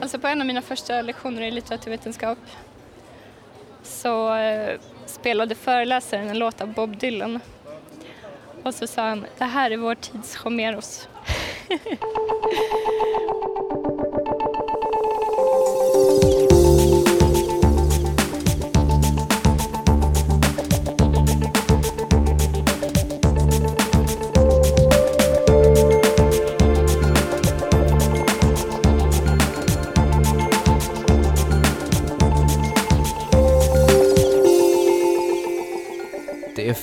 Alltså på en av mina första lektioner i litteraturvetenskap så eh, spelade föreläsaren en låt av Bob Dylan. Och så sa han, det här är vår tids Homeros.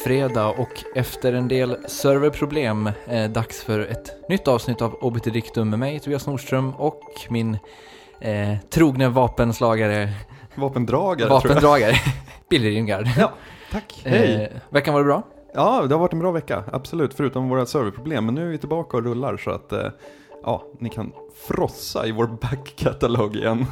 fredag och efter en del serverproblem eh, dags för ett nytt avsnitt av Obiter Dictum med mig, Tobias Nordström och min eh, trogne vapenslagare, Vapendragare vapendragare, Billy Ringard. jag. Ja, tack. Hej. Eh, veckan var det bra? Ja, det har varit en bra vecka, absolut, förutom våra serverproblem. Men nu är vi tillbaka och rullar så att eh, ja, ni kan frossa i vår backkatalog igen.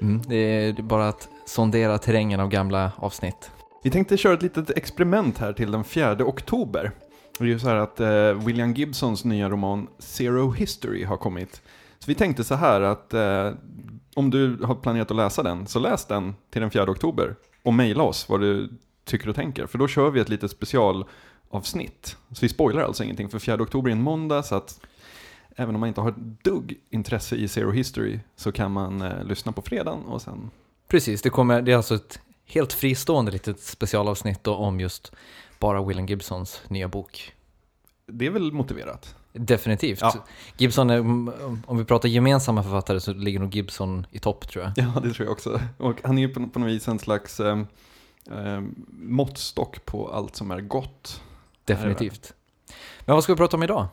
Mm, det är bara att sondera terrängen av gamla avsnitt. Vi tänkte köra ett litet experiment här till den 4 oktober. Det är ju så här att eh, William Gibsons nya roman Zero History har kommit. Så vi tänkte så här att eh, om du har planerat att läsa den, så läs den till den 4 oktober och mejla oss vad du tycker och tänker. För då kör vi ett litet specialavsnitt. Så vi spoilar alltså ingenting, för 4 oktober är en måndag så att även om man inte har ett dugg intresse i Zero History så kan man eh, lyssna på fredagen och sen Precis, det, kommer, det är alltså ett helt fristående litet specialavsnitt om just bara William Gibsons nya bok. det är väl motiverat. Definitivt. Ja. Gibson, är, om vi pratar gemensamma författare så ligger nog Gibson i topp tror jag. Ja, det tror jag också. Och han är ju på, på något vis en slags eh, eh, måttstock på allt som är gott. Definitivt. Men vad ska vi prata om idag?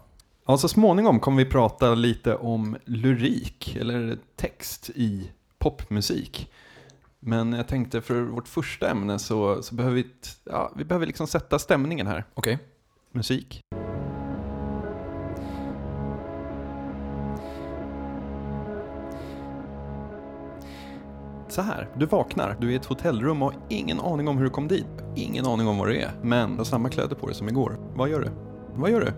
Ja, så småningom kommer vi prata lite om lyrik, eller text i popmusik. Men jag tänkte för vårt första ämne så, så behöver vi, ja, vi behöver liksom sätta stämningen här. Okej. Musik. Så här, du vaknar, du är i ett hotellrum och har ingen aning om hur du kom dit. Ingen aning om vad det är, men du har samma kläder på dig som igår. Vad gör du? Vad gör du?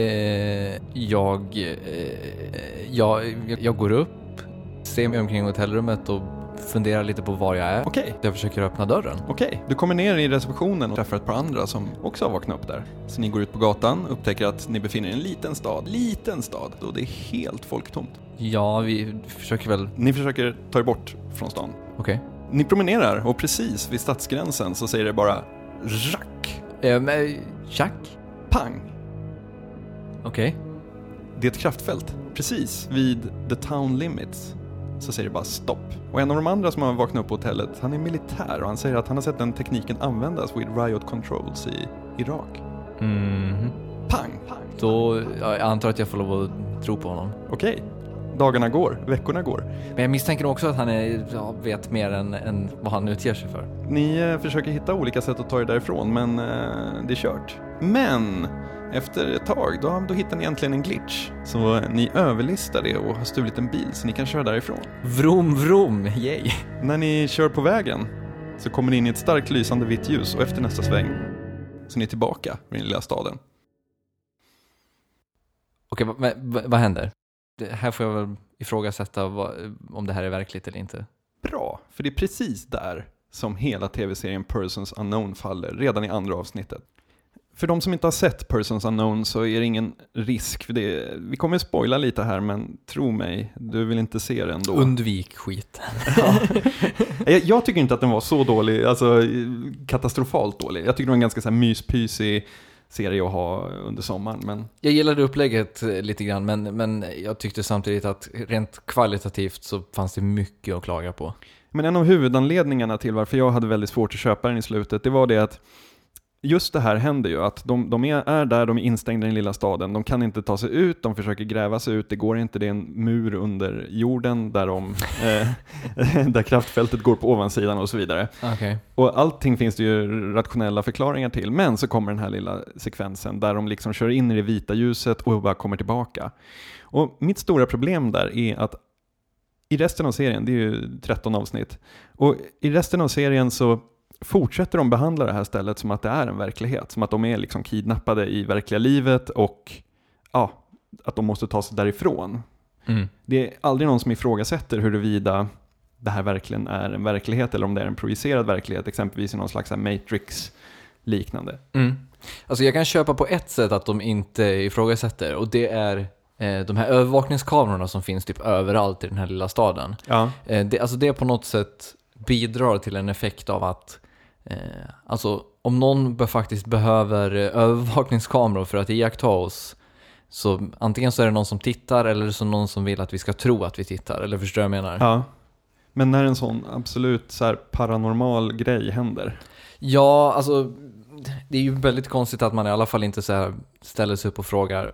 Eh, jag, eh, jag, jag går upp, ser mig omkring i hotellrummet och funderar lite på var jag är. Okej, Jag försöker öppna dörren. okej. Du kommer ner i receptionen och träffar ett par andra som också har vaknat upp där. Så ni går ut på gatan, upptäcker att ni befinner er i en liten stad, liten stad, och det är helt folktomt. Ja, vi försöker väl... Ni försöker ta er bort från stan. Okej. Ni promenerar och precis vid stadsgränsen så säger det bara Jack, Eh, men, Jack? pang. Okej. Det är ett kraftfält. Precis vid the town limits så säger det bara stopp. Och en av de andra som har vaknat upp på hotellet, han är militär och han säger att han har sett den tekniken användas vid riot controls i Irak. Mhm. Pang! pang. Då, ja, jag antar att jag får lov att tro på honom. Okej. Dagarna går, veckorna går. Men jag misstänker också att han är, ja, vet mer än, än vad han utger sig för. Ni eh, försöker hitta olika sätt att ta er därifrån, men eh, det är kört. Men efter ett tag, då, då hittar ni äntligen en glitch. Så ni överlistar det och har stulit en bil så ni kan köra därifrån. Vroom vroom, yay! När ni kör på vägen så kommer ni in i ett starkt lysande vitt ljus och efter nästa sväng så är ni tillbaka vid den lilla staden. Okej, vad, vad händer? Det, här får jag väl ifrågasätta vad, om det här är verkligt eller inte. Bra, för det är precis där som hela tv-serien Persons Unknown faller, redan i andra avsnittet. För de som inte har sett Persons Unknown så är det ingen risk, för det, vi kommer spoila lite här, men tro mig, du vill inte se det ändå. Undvik skit. jag, jag tycker inte att den var så dålig, alltså katastrofalt dålig. Jag tycker det var en ganska så här myspysig serie att ha under sommaren, men Jag gillade upplägget eh, lite grann, men, men jag tyckte samtidigt att rent kvalitativt så fanns det mycket att klaga på. Men en av huvudanledningarna till varför jag hade väldigt svårt att köpa den i slutet, det var det att just det här händer ju, att de, de är, är där, de är instängda i den lilla staden, de kan inte ta sig ut, de försöker gräva sig ut, det går inte, det är en mur under jorden där, de, eh, där kraftfältet går på ovansidan och så vidare. Okej. Och allting finns det ju rationella förklaringar till, men så kommer den här lilla sekvensen där de liksom kör in i det vita ljuset och bara kommer tillbaka. Och mitt stora problem där är att i resten av serien, det är ju 13 avsnitt, och i resten av serien så fortsätter de behandla det här stället som att det är en verklighet, som att de är liksom kidnappade i verkliga livet och ja, att de måste ta sig därifrån. Mm. Det är aldrig någon som ifrågasätter huruvida det här verkligen är en verklighet eller om det är en projicerad verklighet, exempelvis i någon slags Matrix-liknande. Mm. Alltså jag kan köpa på ett sätt att de inte ifrågasätter och det är eh, de här övervakningskamerorna som finns typ överallt i den här lilla staden. Ja, Eh, det, alltså det på något sätt bidrar till en effekt av att eh, alltså om någon be- faktiskt behöver eh, övervakningskameror för att iaktta oss så antingen så är det någon som tittar eller så någon som vill att vi ska tro att vi tittar, eller förstår du vad jag menar? ja. Men när en sån absolut så här paranormal grej händer, Ja, alltså det är ju väldigt konstigt att man i alla fall inte så här ställer sig upp och frågar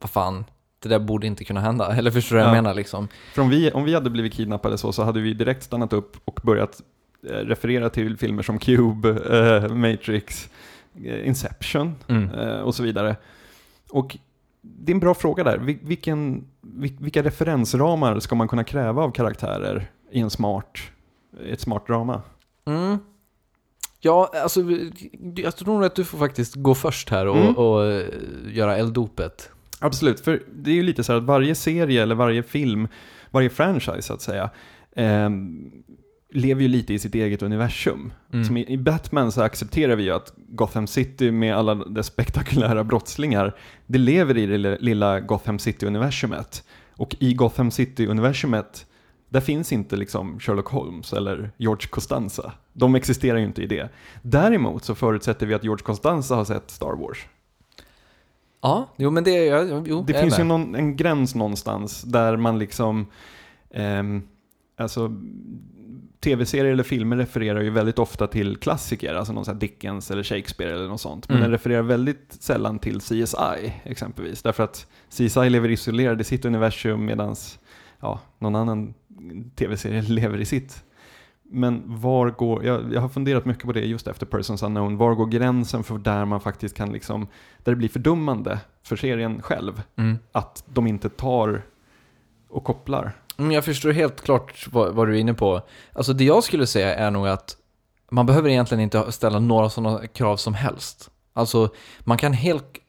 vad fan, det där borde inte kunna hända. Eller förstår du vad jag Ja. menar liksom? För om vi, om vi hade blivit kidnappade så, så hade vi direkt stannat upp och börjat referera till filmer som Cube, eh, Matrix, eh, Inception Mm. eh, och så vidare. Och det är en bra fråga där. Vil- Vilken, vil- vilka referensramar ska man kunna kräva av karaktärer i en smart, ett smart drama? Mm. Ja, alltså jag tror nog att du får faktiskt gå först här och, Mm. och eh, göra elddopet. Absolut, för det är ju lite så här att varje serie eller varje film, varje franchise så att säga, ehm, lever ju lite i sitt eget universum. Mm. Som i, Batman så accepterar vi ju att Gotham City med alla dess spektakulära brottslingar, det lever i det lilla- Gotham City-universumet. Och i Gotham City-universumet, där finns inte liksom Sherlock Holmes eller George Costanza. De existerar ju inte i det. Däremot så förutsätter vi att George Costanza har sett Star Wars. Ja, jo men det är jag, jo, Det finns ju någon, en gräns någonstans där man liksom, ehm, alltså tv-serier eller filmer refererar ju väldigt ofta till klassiker, alltså någon sån Dickens eller Shakespeare eller något sånt. Men Mm. den refererar väldigt sällan till CSI exempelvis, därför att CSI lever isolerad i sitt universum medan ja, någon annan tv-serie lever i sitt. Men var går, jag, jag har funderat mycket på det just efter Persons Unknown, var går gränsen för där man faktiskt kan liksom, där det blir fördummande för serien själv, Mm. att de inte tar och kopplar. Mm, jag förstår helt klart vad, vad du är inne på. Alltså det jag skulle säga är nog att man behöver egentligen inte ställa några sådana krav som helst. Alltså man kan helt,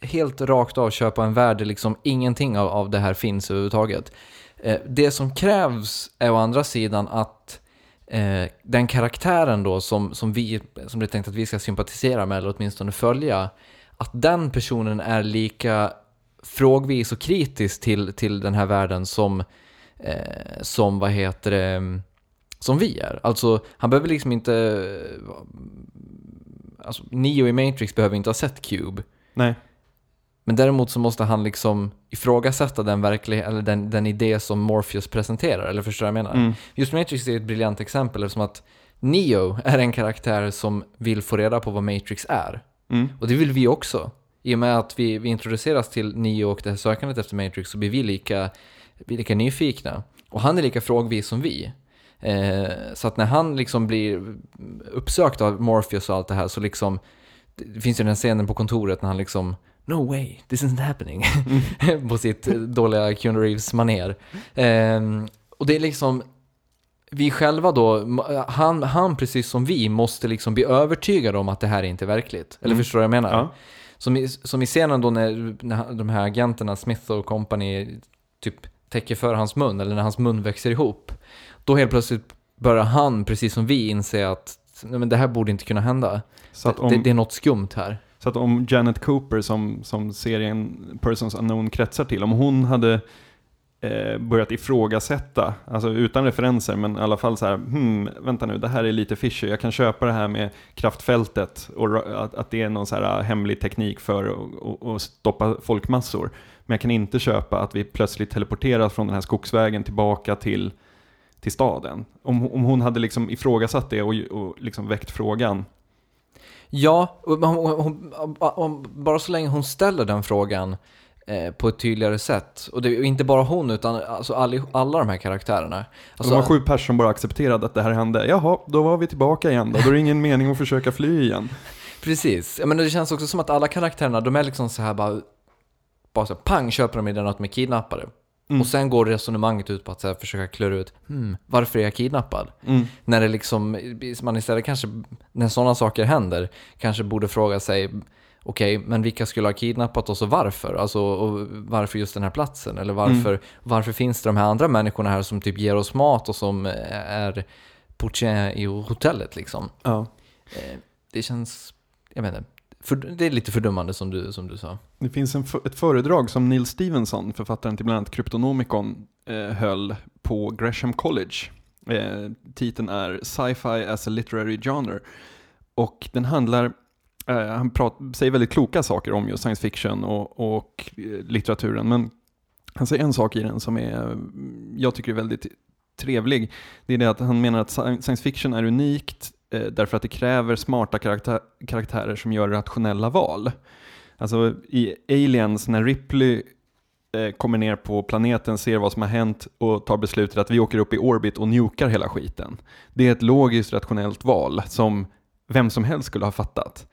helt rakt av köpa en värld där liksom ingenting av, av det här finns överhuvudtaget. Eh, det som krävs är å andra sidan att eh, den karaktären då som, som, vi, som det är tänkt att vi ska sympatisera med eller åtminstone följa, att den personen är lika frågvis och kritisk till, till den här världen som eh, som vad heter det, som vi är. Alltså, han behöver liksom inte, alltså Neo i Matrix behöver inte ha sett Cube. Nej. Men däremot så måste han liksom ifrågasätta den verklighet, eller den, den idé som Morpheus presenterar, eller förstår du vad jag menar? Mm. Just Matrix är ett briljant exempel eftersom att Neo är en karaktär som vill få reda på vad Matrix är. Mm. Och det vill vi också. I och med att vi, vi introduceras till Neo och det här sökandet efter Matrix så blir vi lika, vi är lika nyfikna. Och han är lika frågvis som vi. Eh, så att när han liksom blir uppsökt av Morpheus och allt det här så liksom det finns ju den här scenen på kontoret när han liksom No way, this isn't happening. på sitt dåliga Keanu Reeves-manér. Eh, och det är liksom vi själva då, han, han precis som vi måste liksom bli övertygade om att det här är inte verkligt. Eller Mm. förstår du vad jag menar? Ja. Som, i, som i scenen då när, när de här agenterna, Smith och company, typ täcker för hans mun, eller när hans mun växer ihop. Då helt plötsligt börjar han, precis som vi, inse att nej, men det här borde inte kunna hända. Så, att det, om, det är något skumt här. så att om Janet Cooper, som, som serien Persons Unknown kretsar till, om hon hade eh, börjat ifrågasätta, alltså utan referenser, men i alla fall så här, hmm, vänta nu, det här är lite fishy, jag kan köpa det här med kraftfältet och att, att det är någon så här hemlig teknik för att stoppa folkmassor. Men jag kan inte köpa att vi plötsligt teleporteras från den här skogsvägen tillbaka till, till staden. Om, om hon hade liksom ifrågasatt det och, och liksom väckt frågan, Ja, hon, hon, hon, bara så länge hon ställer den frågan eh, på ett tydligare sätt. Och det är inte bara hon, utan alltså alla, alla de här karaktärerna. Alltså, de var sju personer som bara accepterade att det här hände. Jaha, då var vi tillbaka igen då. Då är det ingen mening att försöka fly igen. Precis, menar, det känns också som att alla karaktärerna, de är liksom så här bara, bara så här, pang köper de de är kidnappade. Mm. Och sen går resonemanget ut på att så här, försöka klura ut, hmm, varför är jag kidnappad? Mm. När det liksom, man istället kanske, när sådana saker händer, kanske borde fråga sig, okej, men vilka skulle ha kidnappat oss och varför? Alltså, och varför just den här platsen? Eller varför, varför finns det de här andra människorna här som typ ger oss mat och som är portier i hotellet liksom? Ja. Eh, Det känns, jag vet inte, för, det är lite fördummande som du, som du sa. Det finns en, ett föredrag som Neil Stevenson, författaren till bland annat Kryptonomicon, eh, höll på Gresham College. Eh, titeln är Sci-Fi as a Literary Genre. Och den handlar, eh, han prat, säger väldigt kloka saker om just science fiction och, och eh, litteraturen. Men han säger en sak i den som är, mm, jag tycker är väldigt trevlig. Det är det att han menar att science fiction är unikt eh, därför att det kräver smarta karaktär, karaktärer som gör rationella val. Alltså i Aliens, när Ripley eh, kommer ner på planeten, ser vad som har hänt och tar beslutet att vi åker upp i orbit och njukar hela skiten. Det är ett logiskt rationellt val som vem som helst skulle ha fattat.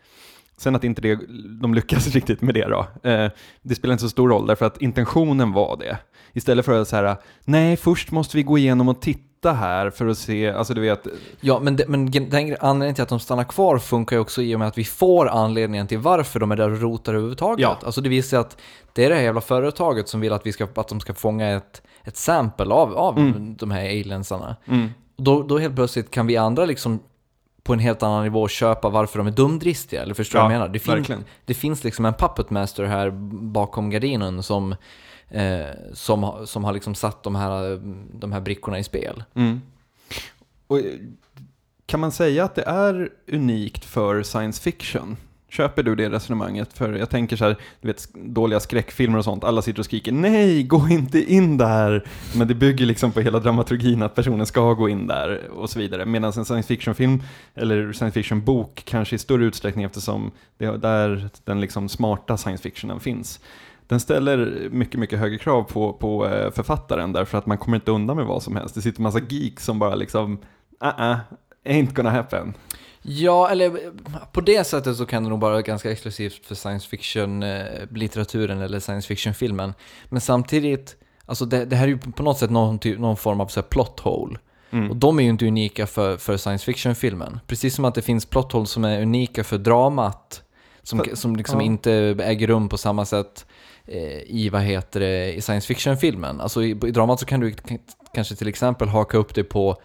Sen att inte det, de lyckas riktigt med det då, eh, det spelar inte så stor roll därför att intentionen var det. Istället för att säga nej först måste vi gå igenom och titta här för att se, alltså du vet, Ja, men, det, men den anledningen till att de stannar kvar funkar ju också i och med att vi får anledningen till varför de är där och rotar överhuvudtaget. Ja. Alltså det visar att det är det här jävla företaget som vill att, vi ska, att de ska fånga ett, ett sample av, av Mm. de här aliensarna. mm, Då, då helt plötsligt kan vi andra liksom på en helt annan nivå köpa varför de är dumdristiga, eller förstår du vad jag menar? Det, fin- verkligen. det finns liksom en puppet master här bakom gardinen som, Eh, som, har- som har liksom satt de här, de här brickorna i spel. Mm. Och, eh, kan man säga att det är unikt för science fiction? Köper du det resonemanget? För jag tänker så här, du vet dåliga skräckfilmer och sånt, alla sitter och skriker nej, gå inte in där! Men det bygger liksom på hela dramaturgin att personen ska gå in där och så vidare. Medan en science fiction-film, eller science fiction-bok, kanske i större utsträckning eftersom det är där den liksom smarta science fictionen finns. Den ställer mycket, mycket högre krav på, på eh, författaren därför att man kommer inte undan med vad som helst. Det sitter massa geeks som bara liksom, uh-uh, ain't gonna happen. Ja, eller eh, på det sättet så kan det nog vara ganska exklusivt för science fiction-litteraturen eller science fiction-filmen. Men samtidigt, alltså det, det här är ju på något sätt någon, någon form av så här plot hole. Mm. Och de är ju inte unika för, för science fiction-filmen. Precis som att det finns plot holes som är unika för dramat. Som, För- som liksom ja. inte äger rum på samma sätt eh, i, vad heter det, i science fiction-filmen. Alltså i, i dramat så kan du kanske till exempel haka upp dig på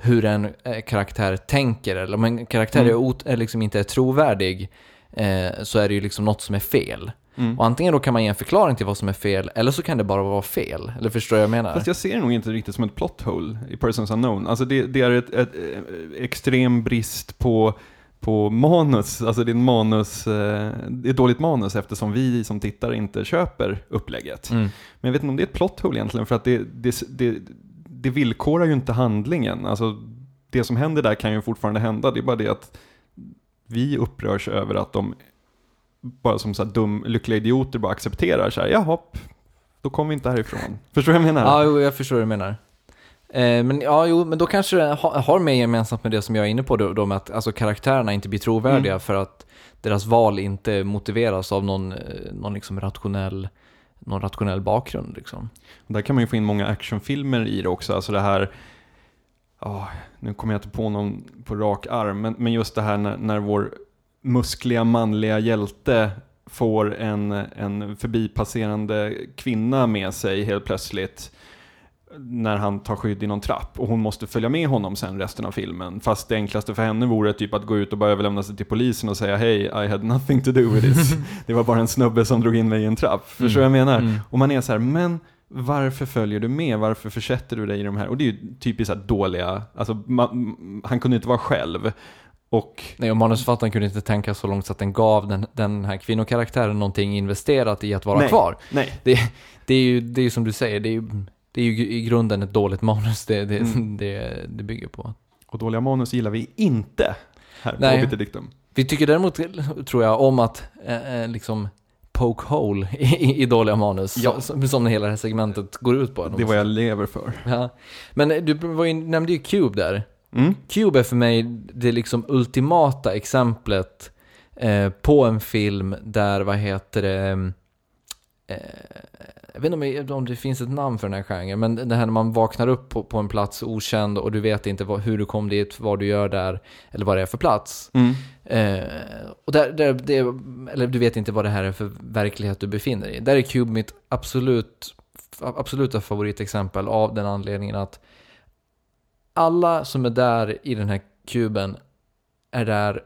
hur en eh, karaktär tänker. Eller om en karaktär Mm. är, ot- är liksom inte är trovärdig eh, så är det ju liksom något som är fel. Mm. Och antingen då kan man ge en förklaring till vad som är fel, eller så kan det bara vara fel. Eller förstår du vad jag menar? Fast jag ser det nog inte riktigt som ett plot hole i Persons Unknown. Alltså det, det är ett, ett, eh, extrem brist på, på manus, alltså det är en manus, eh, det är ett dåligt manus eftersom vi som tittare inte köper upplägget. Mm. Men jag vet inte om det är ett plot hole egentligen, för att det, det, det, det villkorar ju inte handlingen. Alltså, det som händer där kan ju fortfarande hända, det är bara det att vi upprörs över att de bara som så här dum, lyckliga idioter bara accepterar så här, jaha, då kommer vi inte härifrån. Förstår du vad jag menar? Ja, jag förstår vad du menar. Eh, men ja, jo, men då kanske det ha, har mer gemensamt med det som jag är inne på då, då med att alltså, karaktärerna inte blir trovärdiga Mm. för att deras val inte motiveras av någon, eh, någon liksom rationell, någon rationell bakgrund liksom. Där kan man ju få in många actionfilmer i det också. Alltså det här, ja, nu kommer jag inte på någon på rak arm, men, men just det här när, när vår muskliga manliga hjälte får en, en förbipasserande kvinna med sig helt plötsligt när han tar skydd i någon trapp och hon måste följa med honom sen resten av filmen. Fast det enklaste för henne vore typ att gå ut och bara överlämna sig till polisen och säga hej, I had nothing to do with this. det var bara en snubbe som drog in mig i en trapp. Förstår du vad jag menar? Mm. Och man är så här, men varför följer du med? Varför försätter du dig i de här? Och det är ju typiskt så här dåliga, alltså ma- m- han kunde inte vara själv. Och Nej, och manusförfattaren kunde inte tänka så långt så att den gav den, den här kvinnokaraktären någonting investerat i att vara Nej. kvar. nej, Det, det är ju det är ju som du säger, det är ju, det är ju i grunden ett dåligt manus det, det, Mm. det, det bygger på. och dåliga manus gillar vi inte här på Nej. Dictum. Vi tycker däremot, tror jag, om att eh, eh, liksom poke hole i, i dåliga manus. Ja. Som, som hela det här segmentet går ut på. Det är vad jag lever för. Ja. Men du var ju, nämnde ju Cube där. Mm. Cube är för mig det liksom ultimata exemplet eh, på en film där, vad heter det, eh, jag vet inte om, det finns ett namn för den här genren, men det här när man vaknar upp på, på en plats okänd och du vet inte vad, hur du kom dit, vad du gör där, eller vad det är för plats. Mm. Eh, och där, där, det, eller du vet inte vad det här är för verklighet du befinner dig i. Där är Cube mitt absolut, absoluta favoritexempel av den anledningen att alla som är där i den här kuben är där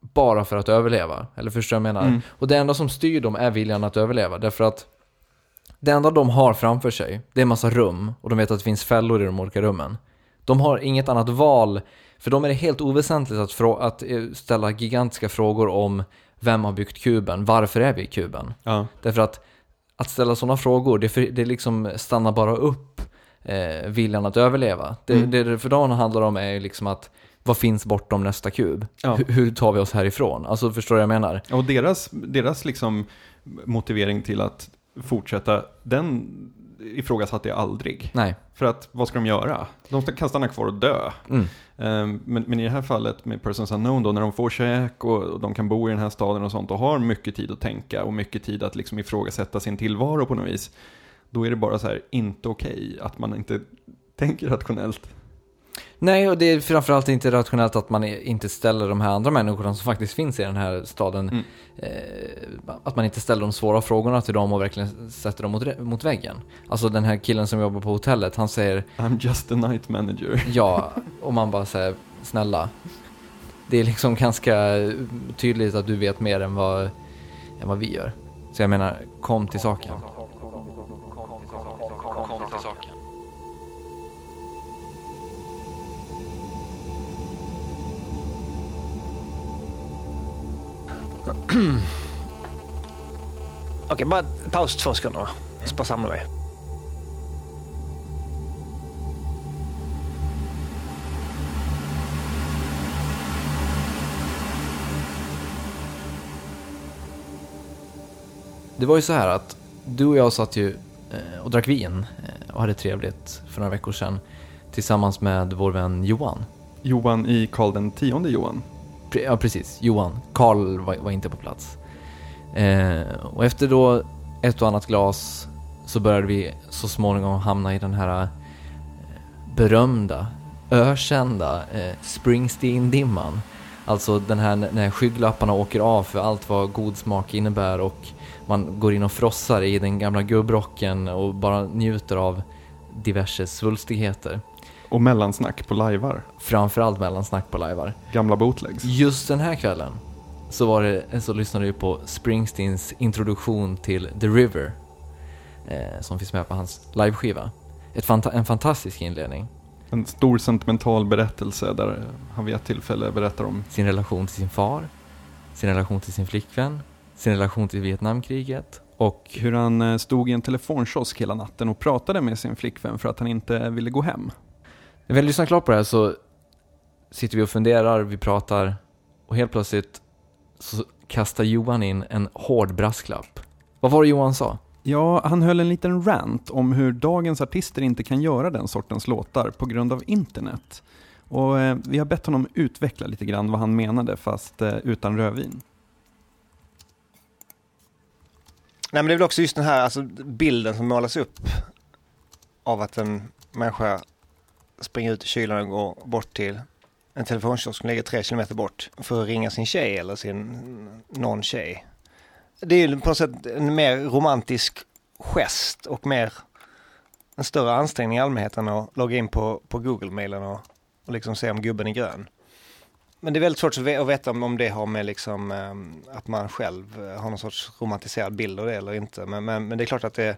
bara för att överleva. Eller förstår du vad jag menar? Mm. Och det enda som styr dem är viljan att överleva. Därför att det enda de har framför sig, det är en massa rum. Och de vet att det finns fällor i de olika rummen. De har inget annat val. För dem är det helt oväsentligt att, att eh, ställa gigantiska frågor om vem har byggt kuben? Varför är vi i kuben? Ja. Därför att att ställa sådana frågor, det, för, det liksom stannar bara upp eh, viljan att överleva. Det, Mm. det för dem handlar om är liksom att vad finns bortom nästa kub? Ja. Hur, hur tar vi oss härifrån? Alltså förstår du vad jag menar? Och deras, deras liksom motivering till att fortsätta, den ifrågasatte jag aldrig. Nej. För att vad ska de göra? De kan stanna kvar och dö. Mm. Ehm, Men, men i det här fallet med Persons Unknown då, när de får käk och, och de kan bo i den här staden och sånt och har mycket tid att tänka och mycket tid att liksom ifrågasätta sin tillvaro på något vis. Då är det bara så här, inte okej att man inte tänker rationellt. Nej, och det är framförallt inte rationellt att man inte ställer de här andra människorna som faktiskt finns i den här staden, Mm. eh, att man inte ställer de svåra frågorna till dem och verkligen sätter dem mot, mot väggen. Alltså den här killen som jobbar på hotellet, han säger I'm just a night manager. ja, och man bara säger snälla. Det är liksom ganska tydligt att du vet mer än vad, än vad vi gör. Så jag menar, kom till saken. Kom till saken. Okej, bara paus två sekunder. va? Ska bara samla mig. Det var ju så här att du och jag satt ju eh, och drack vin eh, och hade trevligt för några veckor sedan tillsammans med vår vän Johan. Johan i Karl den tionde Johan. Ja, precis. Johan. Karl var, var inte på plats. Eh, och efter då ett och annat glas så började vi så småningom hamna i den här eh, berömda, ökända eh, Springsteen-dimman. Alltså den här när skygglapparna åker av för allt vad god smak innebär och man går in och frossar i den gamla gubbrocken och bara njuter av diverse svulstigheter. Och mellansnack på lajvar. Framförallt mellansnack på lajvar. Gamla bootlegs. Just den här kvällen så, var det, så lyssnade vi på Springsteens introduktion till The River eh, som finns med på hans liveskiva. Ett fanta- en fantastisk inledning. En stor sentimental berättelse där han vid ett tillfälle berättar om Sin relation till sin far, sin relation till sin flickvän, sin relation till Vietnamkriget och hur han eh, stod i en telefonkiosk hela natten och pratade med sin flickvän för att han inte ville gå hem. När vi har lyssnat klart på det här så sitter vi och funderar, vi pratar och helt plötsligt så kastar Johan in en hård brasklapp. Vad var det Johan sa? Ja, han höll en liten rant om hur dagens artister inte kan göra den sortens låtar på grund av internet. Och eh, vi har bett honom utveckla lite grann vad han menade fast eh, utan rödvin. Nej, men det är väl också just den här alltså, bilden som målas upp av att en människa springa ut i kylan och gå bort till en telefonkiosk som ligger tre kilometer bort för att ringa sin tjej eller sin någon tjej. Det är ju på något sätt en mer romantisk gest och mer en större ansträngning i allmänheten att logga in på, på Google-mailen och, och liksom se om gubben är grön. Men det är väldigt svårt att veta om, det har med liksom, ehm, att man själv har någon sorts romantiserad bild av det eller inte. Men, men, men det är klart att det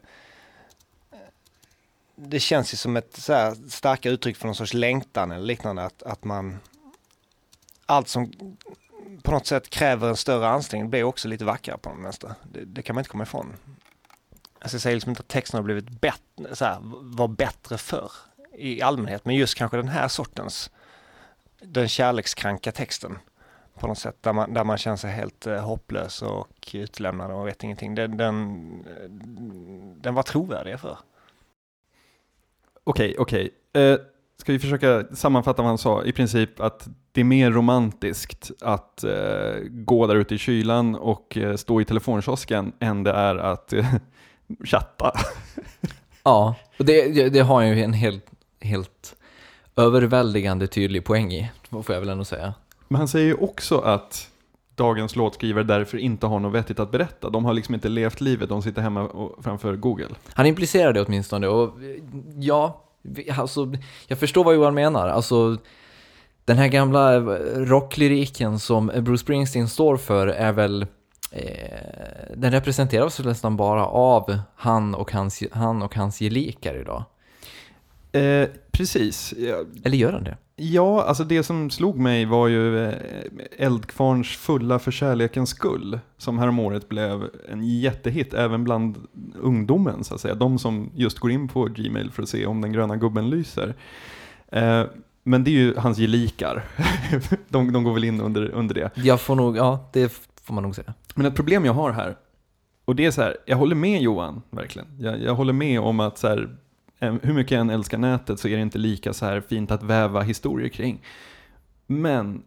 det känns ju som ett så här starka uttryck för någon sorts längtan eller liknande. Att, att man allt som på något sätt kräver en större ansträngning blir också lite vackrare på något vänster. Det, det kan man inte komma ifrån. Alltså jag säger liksom inte att texten har blivit bättre, så här, var bättre förr i allmänhet. Men just kanske den här sortens, den kärlekskranka texten på något sätt. Där man, där man känner sig helt eh, hopplös och utlämnad och vet ingenting. Den, den, den var trovärdig för. Okej, okej. Eh, ska vi försöka sammanfatta vad han sa, i princip att det är mer romantiskt att eh, gå där ute i kylan och eh, stå i telefonkiosken än det är att eh, chatta. Ja, och det, det, det har ju en helt, helt överväldigande tydlig poäng i, får jag väl ändå säga. Men han säger ju också att dagens låtskrivare därför inte har något vettigt att berätta. De har liksom inte levt livet, de sitter hemma och, framför Google. Han implicerar det åtminstone och ja, alltså, jag förstår vad Johan menar. Alltså, den här gamla eh, rocklyriken som Bruce Springsteen står för är väl eh, den representeras nästan bara av han och hans, han och hans gelikar idag. Eh, precis. Eller gör han det? Ja, alltså det som slog mig var ju eh, Eldkvarns Fulla för kärlekens skull. Som häromåret blev en jättehit även bland ungdomen så att säga. De som just går in på Gmail för att se om den gröna gubben lyser. Eh, men det är ju hans gelikar. de, de går väl in under, under det. Jag får nog, ja, det får man nog säga. Men ett problem jag har här, och det är så här, jag håller med Johan, verkligen. Jag, jag håller med om att så här, Eh, hur mycket jag än älskar nätet så är det inte lika så här fint att väva historier kring. Men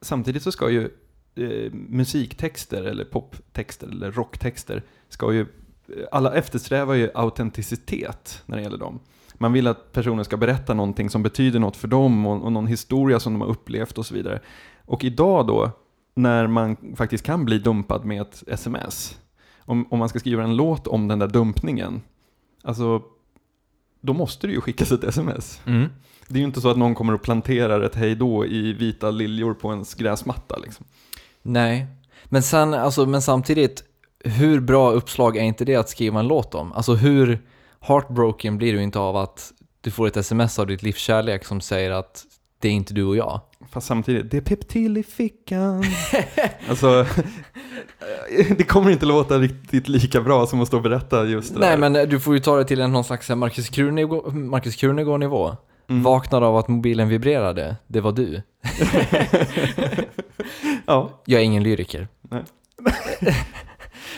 samtidigt så ska ju eh, musiktexter eller poptexter eller rocktexter ska ju, alla eftersträvar ju autenticitet när det gäller dem. Man vill att personer ska berätta någonting som betyder något för dem och, och någon historia som de har upplevt och så vidare. Och idag då, när man faktiskt kan bli dumpad med ett sms, om, om man ska skriva en låt om den där dumpningen, alltså då måste det ju skickas ett sms. Det är ju inte så att någon kommer och planterar ett hejdå i vita liljor på ens gräsmatta liksom. Nej, men, sen, alltså, men samtidigt, hur bra uppslag är inte det att skriva en låt om? Alltså hur heartbroken blir du inte av att du får ett sms av ditt livs kärlek som säger att det är inte du och jag? Fast samtidigt, det pep till i fickan. alltså, det kommer inte låta riktigt lika bra som att stå och berätta just det Nej, där. men du får ju ta det till en någon slags Marcus Krunegård- Marcus Krunegård-nivå. Mm. Vaknade av att mobilen vibrerade, det var du. Ja, Jag är ingen lyriker. Nej.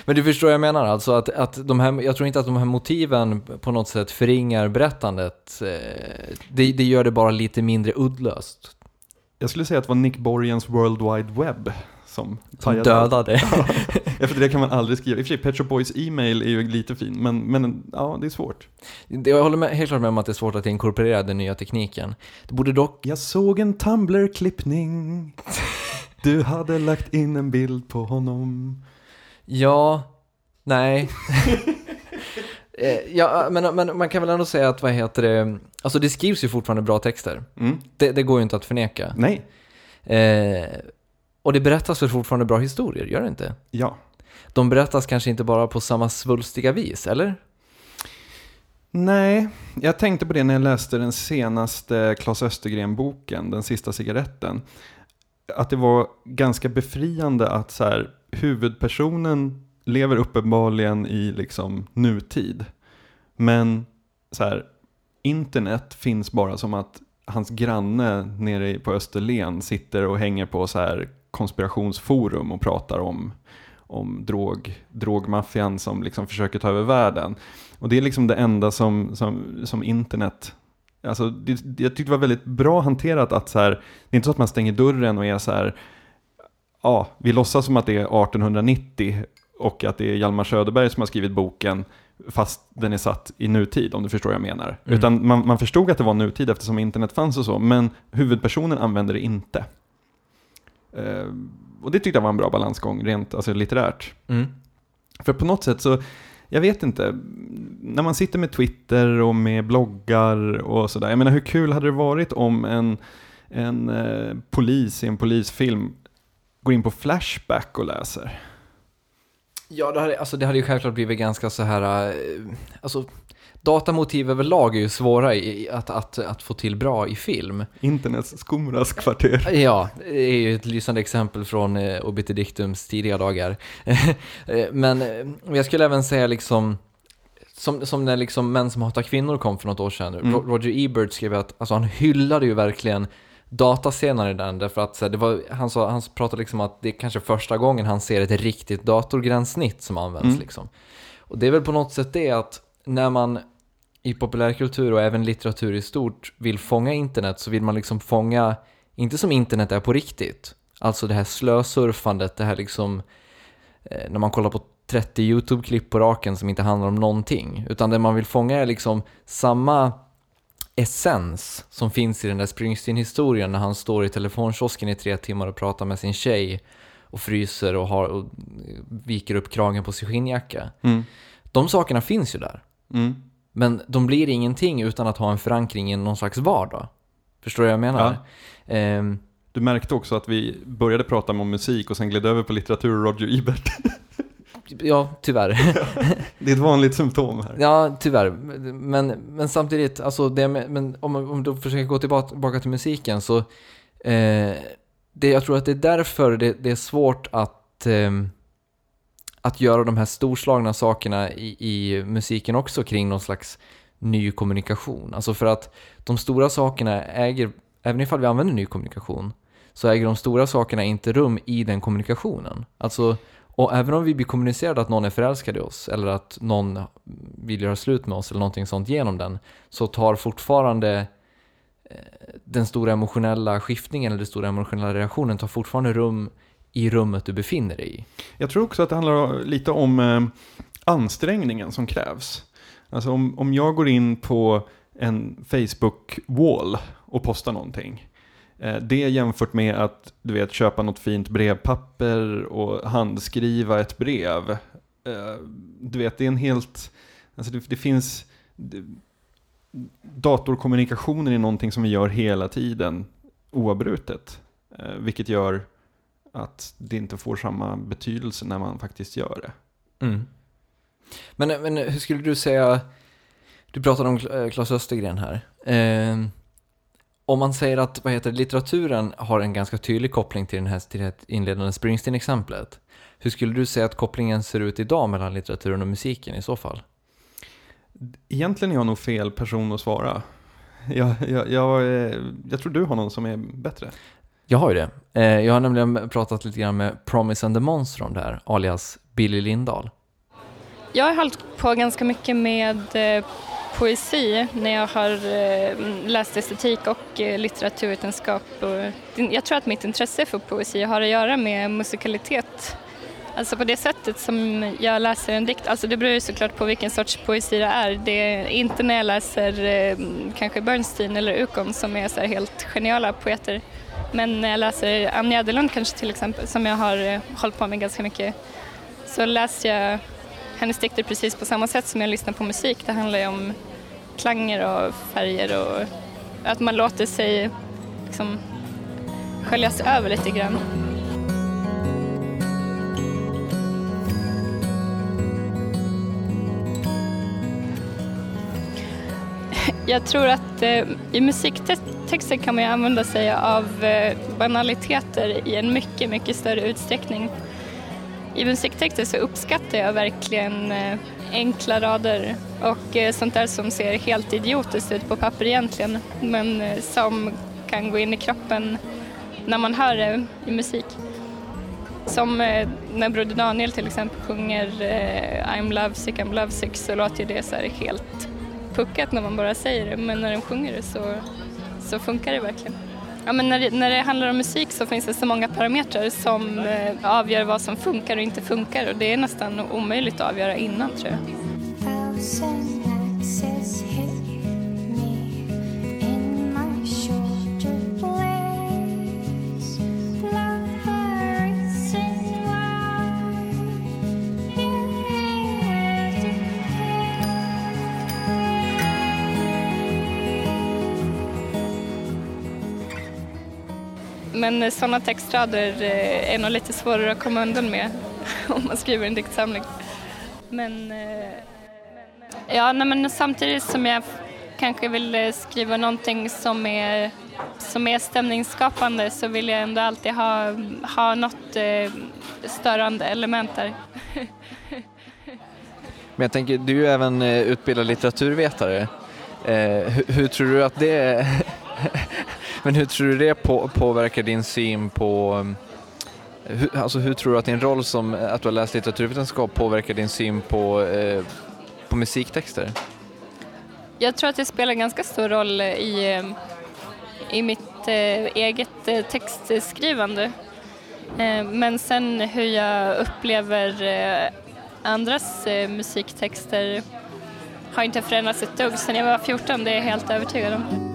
Men du förstår vad jag menar, alltså att, att de här, jag tror inte att de här motiven på något sätt förringar berättandet. Eh, Det, det gör det bara lite mindre uddlöst. Jag skulle säga att det var Nick Borgens World Wide Web som, Som dödade. Efter det kan man aldrig skriva. I och för sig, Pet Shop Boys e-mail är ju lite fin, men, men ja, det är svårt. Jag håller med, helt klart med om att det är svårt att inkorporera den nya tekniken. Det borde dock... Jag såg en Tumblr-klippning. Du hade lagt in en bild på honom. Ja, nej. Eh, ja, men, men man kan väl ändå säga att, vad heter det, alltså det skrivs ju fortfarande bra texter. Mm. Det, det går ju inte att förneka. Nej, Eh, och det berättas väl fortfarande bra historier, gör det inte? ja. De berättas kanske inte bara på samma svulstiga vis, eller? Nej, jag tänkte på det när jag läste den senaste Claes Östergren-boken, Den sista cigaretten. Att det var ganska befriande att så här, huvudpersonen lever uppenbarligen i liksom nutid. Men så här, internet finns bara som att hans granne nere på Österlen sitter och hänger på så här konspirationsforum och pratar om, om drog, drogmaffian som liksom försöker ta över världen. Och det är liksom det enda som, som, som internet Alltså, det, jag tyckte det var väldigt bra hanterat att så här, det är inte så att man stänger dörren och är så här, ja, vi låtsas som att det är 1890 och att det är Hjalmar Söderberg som har skrivit boken, fast den är satt i nutid, om du förstår vad jag menar. Mm. Utan man, man förstod att det var nutid eftersom internet fanns och så, men huvudpersonen använder det inte. Eh, och det tyckte jag var en bra balansgång, rent alltså, litterärt. Mm. För på något sätt så, jag vet inte, när man sitter med Twitter och med bloggar och sådär, jag menar hur kul hade det varit om en, en eh, polis i en polisfilm går in på Flashback och läser? Ja, det hade, alltså det hade ju självklart blivit ganska så här, eh, alltså datamotiv överlag är ju svåra i, att, att, att få till bra i film. Internets skumraskvarter. Ja, det är ju ett lysande exempel från eh, Obiter Dictums tidiga dagar. Eh, Men eh, jag skulle även säga liksom, som, som när liksom Män som hatar kvinnor kom för något år sedan. Mm. Ro- Roger Ebert skrev att alltså, han hyllade ju verkligen datascener i den, därför att här, det var, han, sa, han pratade liksom att det är kanske första gången han ser ett riktigt datorgränssnitt som används. Mm. Liksom. Och det är väl på något sätt det att när man i populärkultur och även litteratur i stort vill fånga internet så vill man liksom fånga, inte som internet är på riktigt, alltså det här slösurfandet, det här liksom eh, när man kollar på 30 YouTube-klipp på raken som inte handlar om någonting, utan det man vill fånga är liksom samma essens som finns i den där Springsteen-historien när han står i telefonkiosken i tre timmar och pratar med sin tjej och fryser och, har, och viker upp kragen på sin skinnjacka. Mm. De sakerna finns ju där. Mm. Men de blir ingenting utan att ha en förankring i någon slags vardag. Förstår du vad jag menar? Ehm, Du märkte också att vi började prata om musik och sen gled över på litteratur och Roger Ebert. ja, tyvärr. Det är ett vanligt symptom här. ja, tyvärr. Men, men samtidigt, alltså det men om om du försöker gå tillbaka, till musiken så eh, det, jag tror att det är därför det, det är svårt att ehm, att göra de här storslagna sakerna i, i musiken också kring någon slags ny kommunikation. Alltså för att de stora sakerna äger, även ifall vi använder ny kommunikation, så äger de stora sakerna inte rum i den kommunikationen. Alltså, och även om vi blir kommunicerade att någon är förälskad i oss, eller att någon vill göra slut med oss, eller någonting sånt genom den, så tar fortfarande eh, den stora emotionella skiftningen, eller den stora emotionella reaktionen, tar fortfarande rum i rummet du befinner dig i. Jag tror också att det handlar lite om eh, ansträngningen som krävs. Alltså om, om jag går in på en Facebook-wall och postar någonting. Eh, det jämfört med att du vet, köpa något fint brevpapper och handskriva ett brev. Eh, du vet, det är en helt... Alltså det, det finns... Det, datorkommunikationen är någonting som vi gör hela tiden oavbrutet. Eh, vilket gör att det inte får samma betydelse när man faktiskt gör det. Mm. Men, men hur skulle du säga, du pratade om eh, Claes Östergren här. Eh, om man säger att vad heter litteraturen har en ganska tydlig koppling till, den här, till det här inledande Springsteen-exemplet. Hur skulle du säga att kopplingen ser ut idag mellan litteraturen och musiken i så fall? Egentligen är jag nog fel person att svara. Jag, jag, jag, eh, jag tror du har någon som är bättre. Jag har ju det. Eh, jag har nämligen pratat lite grann med Promise and the Monster om det här, alias Billy Lindahl. Jag har hållit på ganska mycket med eh, poesi när jag har eh, läst estetik och eh, litteraturvetenskap. Jag tror att mitt intresse för poesi har att göra med musikalitet. Alltså på det sättet som jag läser en dikt, alltså det beror ju såklart på vilken sorts poesi det är. Det är inte när jag läser eh, kanske Bernstein eller Ukon som är så här helt geniala poeter. Men när jag läser Ann Adelund kanske till exempel, som jag har hållit på med ganska mycket, så läser jag hennes dikter precis på samma sätt som jag lyssnar på musik. Det handlar ju om klanger och färger och att man låter sig liksom sköljas över lite grann. Jag tror att eh, i musiktexter kan man ju använda sig av eh, banaliteter i en mycket, mycket större utsträckning. I musiktexter så uppskattar jag verkligen eh, enkla rader och eh, sånt där som ser helt idiotiskt ut på papper egentligen men eh, som kan gå in i kroppen när man hör det i musik. Som när Broder Daniel till exempel sjunger I'm lovesick, I'm lovesick så låter ju det så här helt puckat när man bara säger det men när den sjunger det så, så funkar det verkligen. Ja, men när, det, när det handlar om musik så finns det så många parametrar som eh, avgör vad som funkar och inte funkar och det är nästan omöjligt att avgöra innan tror jag. Men eh, sådana textrader eh, är nog lite svårare att komma undan med om man skriver en diktsamling. Men, eh, ja, men samtidigt som jag kanske vill skriva någonting som är, som är stämningsskapande så vill jag ändå alltid ha, ha något störande element där. Men jag tänker, du är ju även utbildad litteraturvetare. Hur, hur tror du att det Men hur tror du det på, påverkar din syn på um, hur, alltså hur tror du att din roll som eh, att du har läst litteraturvetenskap påverkar din syn på, eh, på musiktexter? jag tror att det spelar ganska stor roll i, eh, i mitt eh, eget eh, textskrivande. Eh, men sen hur jag upplever andras musiktexter har inte förändrats ett dugg sen jag var 14, det är jag helt övertygad om.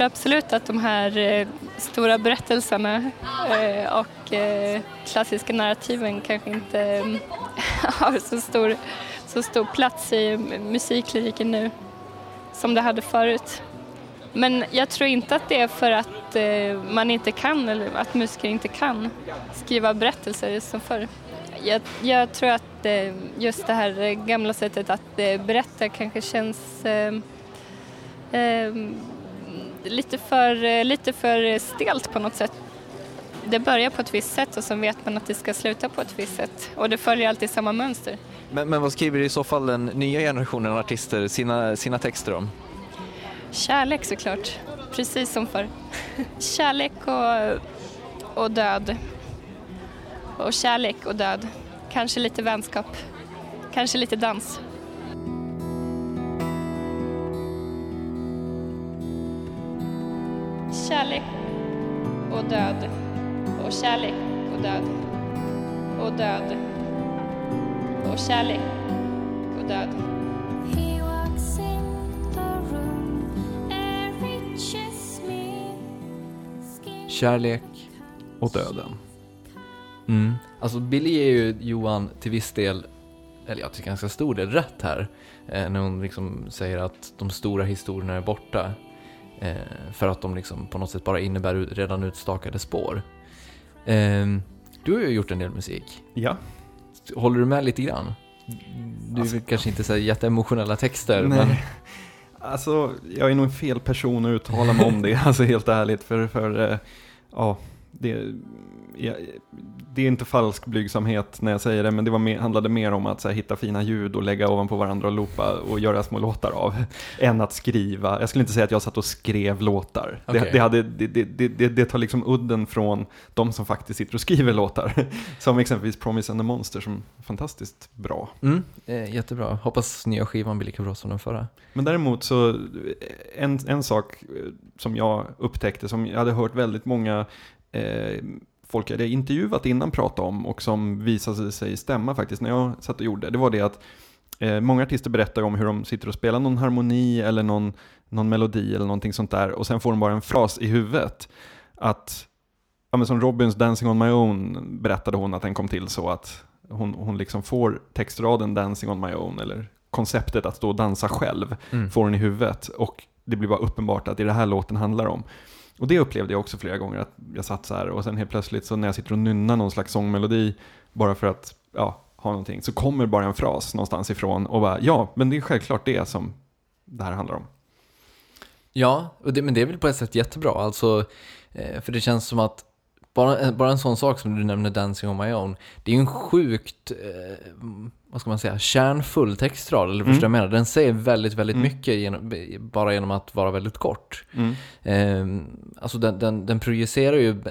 Tror absolut att de här eh, stora berättelserna eh, och eh, klassiska narrativen kanske inte mm, har så stor, så stor plats i musiklyriken nu som det hade förut. Men jag tror inte att det är för att eh, man inte kan eller att musiker inte kan skriva berättelser som förr. Jag, jag tror att eh, just det här gamla sättet att eh, berätta kanske känns eh, eh, lite, för, eh, lite för stelt på något sätt. Det börjar på ett visst sätt och sen vet man att det ska sluta på ett visst sätt och det följer alltid samma mönster. Men, men vad skriver i så fall den nya generationen artister sina, sina texter om? Kärlek såklart, precis som förr. Kärlek och, och död. Och kärlek och död. Kanske lite vänskap. Kanske lite dans. Kärlek och död. Och kärlek och död. Och död. Och kärlek och död. Kärlek. Och döden. Mm. Alltså Billy ger ju Johan till viss del, eller jag tycker ganska stor del, rätt här. Eh, när hon liksom säger att de stora historierna är borta. Eh, för att de liksom på något sätt bara innebär redan utstakade spår. Eh, du har ju gjort en del musik. Ja. Håller du med lite grann? Du Alltså- kanske inte säga jätteemotionella texter, Nej. men Alltså, jag är nog fel person att uttala mig om det, alltså helt ärligt. För, för eh, ja, det, ja, det är inte falsk blygsamhet när jag säger det, men det var mer, handlade mer om att här, hitta fina ljud och lägga ovanpå varandra och loopa och göra små låtar av, än att skriva. Jag skulle inte säga att jag satt och skrev låtar. Okej. Det, det, hade, det, det, tar liksom udden från de som faktiskt sitter och skriver låtar. Som exempelvis Promise and the Monster som är fantastiskt bra. mm, eh, jättebra. Hoppas nya skivan blir lika bra som den förra. Men däremot så, en, en sak som jag upptäckte, som jag hade hört väldigt många eh, folk hade intervjuat innan prata om och som visade sig stämma faktiskt när jag satt och gjorde, det var det att eh, många artister berättar om hur de sitter och spelar någon harmoni eller någon, någon melodi eller någonting sånt där och sen får de bara en fras i huvudet. Att, ja men som Robins Dancing on my own berättade hon att den kom till så att hon, hon liksom får textraden Dancing on my own eller konceptet att stå och dansa själv Mm. får den i huvudet och det blir bara uppenbart att det är det här låten handlar om. Och det upplevde jag också flera gånger, att jag satt så här och sen helt plötsligt så när jag sitter och nynnar någon slags sångmelodi bara för att ja, ha någonting, så kommer bara en fras någonstans ifrån och bara ja, men det är självklart det som det här handlar om. Ja, och det, men det är väl på ett sätt jättebra. Alltså, eh, för det känns som att bara, eh, bara en sån sak som du nämner Dancing on my own, det är ju en sjukt, eh, vad ska man säga, kärnfull textrad, eller förstår Mm. jag menar? Den säger väldigt, väldigt Mm. mycket genom, bara genom att vara väldigt kort. Mm. Eh, alltså den, den, den projicerar ju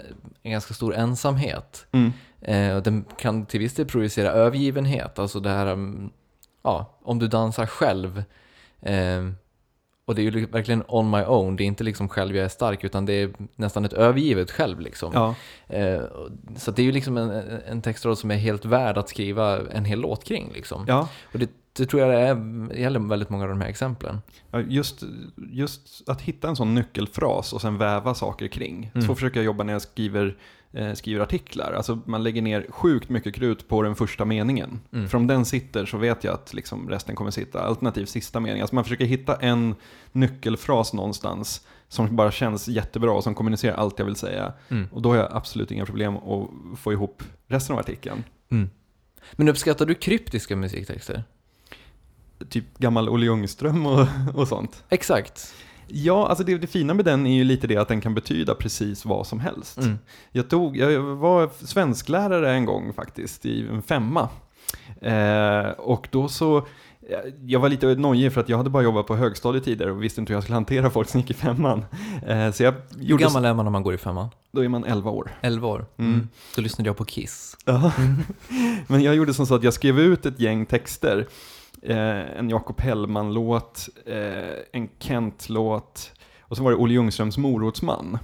en ganska stor ensamhet. Mm. Eh, och den kan till viss del projicera övergivenhet, alltså det här, mm, ja, om du dansar själv. Eh, och det är ju verkligen on my own, det är inte liksom själv jag är stark, utan det är nästan ett övergivet själv liksom. Ja, Eh, så det är ju liksom en, en textrad som är helt värd att skriva en hel låt kring liksom. ja. Och det, det tror jag det är, gäller väldigt många av de här exemplen. Ja, Just, just att hitta en sån nyckelfras och sen väva saker kring. Mm. Så försöker jag jobba när jag skriver, eh, skriver artiklar. Alltså man lägger ner sjukt mycket krut på den första meningen. Mm. För om den sitter så vet jag att liksom resten kommer sitta. Alternativt sista meningen. Alltså man försöker hitta en nyckelfras någonstans som bara känns jättebra och som kommunicerar allt jag vill säga. Mm. Och då har jag absolut inga problem att få ihop resten av artikeln. Mm. Men uppskattar du kryptiska musiktexter? Typ gammal Olle Ljungström och, och sånt. Exakt. Ja, alltså det, det fina med den är ju lite det att den kan betyda precis vad som helst. Mm. Jag, tog, jag var svensklärare en gång faktiskt, i en femma. Eh, och då så, jag var lite nojig för att jag hade bara jobbat på högstadiet tidigare och visste inte hur jag skulle hantera folk som gick i femman. Eh, så jag Hur gjorde, gammal är man när man går i femman? då är man 11 år. 11 år. Mm. Då lyssnade jag på Kiss. Ja. Men jag gjorde som så att jag skrev ut ett gäng texter. Eh, en Jakob Hellman-låt, eh, en Kent-låt och så var det Olle Ljungströms Morotsman.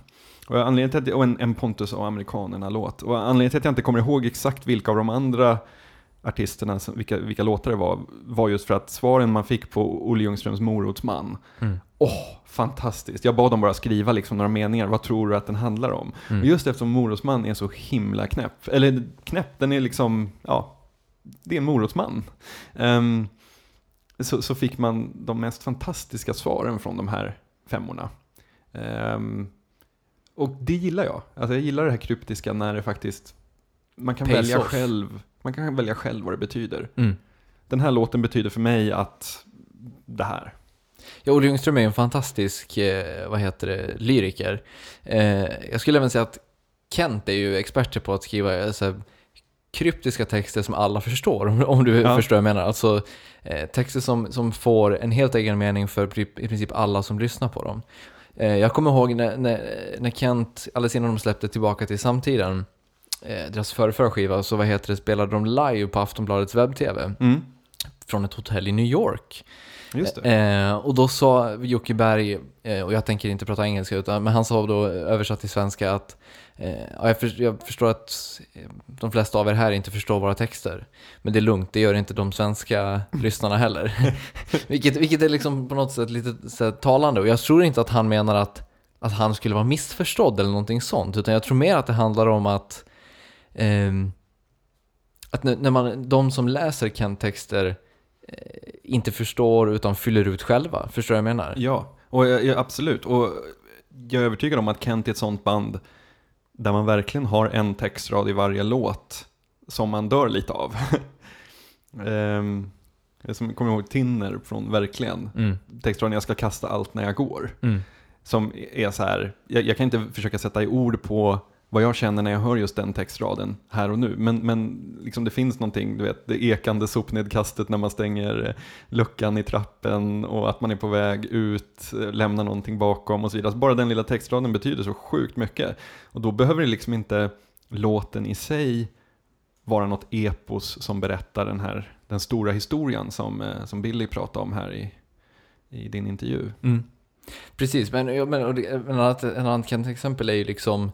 Och anledningen till att, och en, en Pontus och Amerikanerna-låt. Och anledningen till att jag inte kommer ihåg exakt vilka av de andra artisterna, vilka, vilka låtar det var, var just för att svaren man fick på Olle Ljungströms Morotsman, Mm. åh, fantastiskt. Jag bad dem bara skriva liksom några meningar, vad tror du att den handlar om? Mm. Och just eftersom Morotsman är så himla knäpp, eller knäpp, den är liksom, ja, det är en morotsman. Ehm, så, så fick man de mest fantastiska svaren från de här femmorna. Ehm, och det gillar jag. Alltså jag gillar det här kryptiska när det faktiskt, man kan välja off. själv, man kan välja själv vad det betyder. Mm. Den här låten betyder för mig att det här. Ja, Olle Ljungström är en fantastisk, eh, vad heter det, lyriker. Eh, jag skulle även säga att Kent är ju experter på att skriva så här, kryptiska texter som alla förstår, om, du Ja. förstår vad jag menar. Alltså eh, texter som, som får en helt egen mening för i princip alla som lyssnar på dem. Eh, jag kommer ihåg när, när, när Kent, alldeles innan de släppte Tillbaka till samtiden, eh, deras förrförra skiva, så vad heter det, spelade de live på Aftonbladets webb-tv Mm, från ett hotell i New York. just det. Eh, och då sa Jocke Berg, eh, och jag tänker inte prata engelska, utan, men han sa då översatt till svenska att ja, jag, för, jag förstår att eh, de flesta av er här inte förstår våra texter. Men det är lugnt, det gör inte de svenska lyssnarna heller. vilket, vilket är liksom på något sätt lite så här, talande. Och jag tror inte att han menar att, att han skulle vara missförstådd eller någonting sånt. Utan jag tror mer att det handlar om att, ehm, att när, man, de som läser Kent-texter eh, inte förstår utan fyller ut själva. Förstår du vad jag menar? Ja, och jag, absolut. Och jag är övertygad om att Kent är ett sånt band där man verkligen har en textrad i varje låt som man dör lite av. um, jag som kommer ihåg Tinner från Verkligen. Mm. Textraden jag ska kasta allt när jag går. Mm. Som är så här, jag, jag kan inte försöka sätta i ord på vad jag känner när jag hör just den textraden här och nu. Men, men liksom det finns någonting, du vet, det ekande sopnedkastet när man stänger eh, luckan i trappen och att man är på väg ut, eh, lämnar någonting bakom och så vidare. Alltså bara den lilla textraden betyder så sjukt mycket. Och då behöver det liksom inte låten i sig vara något epos som berättar den här, den stora historien som, eh, som Billy pratade om här i, i din intervju. Mm. Precis, men, ja, men och det, en annat, en annat exempel är ju liksom eh,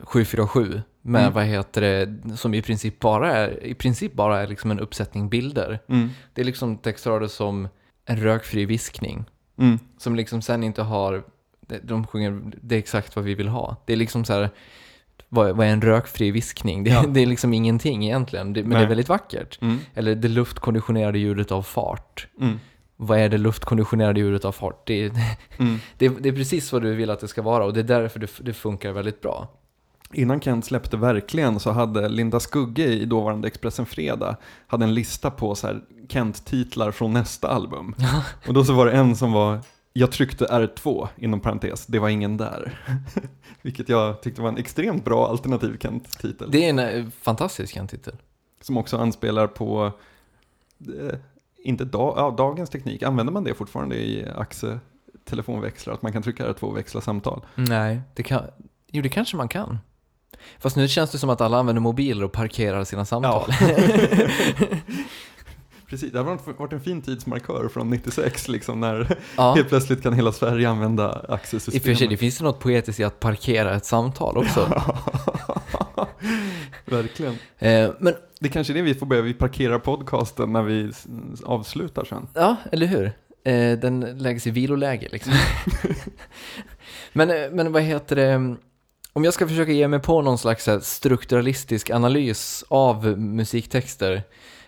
747 med Mm. vad heter det, som i princip bara är, i princip bara är liksom en uppsättning bilder. Mm. Det är liksom textrader som en rökfri viskning. Mm. Som liksom sen inte har, de- sjunger, det är exakt vad vi vill ha. Det är liksom så här, vad, vad är en rökfri viskning? Det, Ja. det är liksom ingenting egentligen, det, men det Nej. är väldigt vackert. Mm. Eller det luftkonditionerade ljudet av fart. Vad är det luftkonditionerade ljudet av fart? Det, Mm. det, det är precis vad du vill att det ska vara och det är därför det, det funkar väldigt bra. Innan Kent släppte Verkligen så hade Linda Skugge i dåvarande Expressen Fredag hade en lista på så här Kent-titlar från nästa album. Och då så var det en som var Jag tryckte R2 inom parentes, det var ingen där. Vilket jag tyckte var en extremt bra alternativ Kent-titel. Det är en eh, fantastisk en titel. Som också anspelar på, eh, inte da, ja, dagens teknik, använder man det fortfarande i AXE telefonväxlar? Att man kan trycka R2 och växla samtal? Nej, det kan, jo det kanske man kan. Fast nu känns det som att alla använder mobiler och parkerar sina samtal. Precis, det har varit- en fin tidsmarkör från 96 liksom när Ja, helt plötsligt kan hela Sverige använda i och för sig, det finns det något poetiskt i att parkera ett samtal också. Verkligen. Eh, men, Det är kanske är det vi får börja, vi parkerar podcasten när vi avslutar sen. ja, eller hur? Eh, den läggs i viloläge liksom. men, eh, men vad heter det? Om jag ska försöka ge mig på någon slags strukturalistisk analys av musiktexter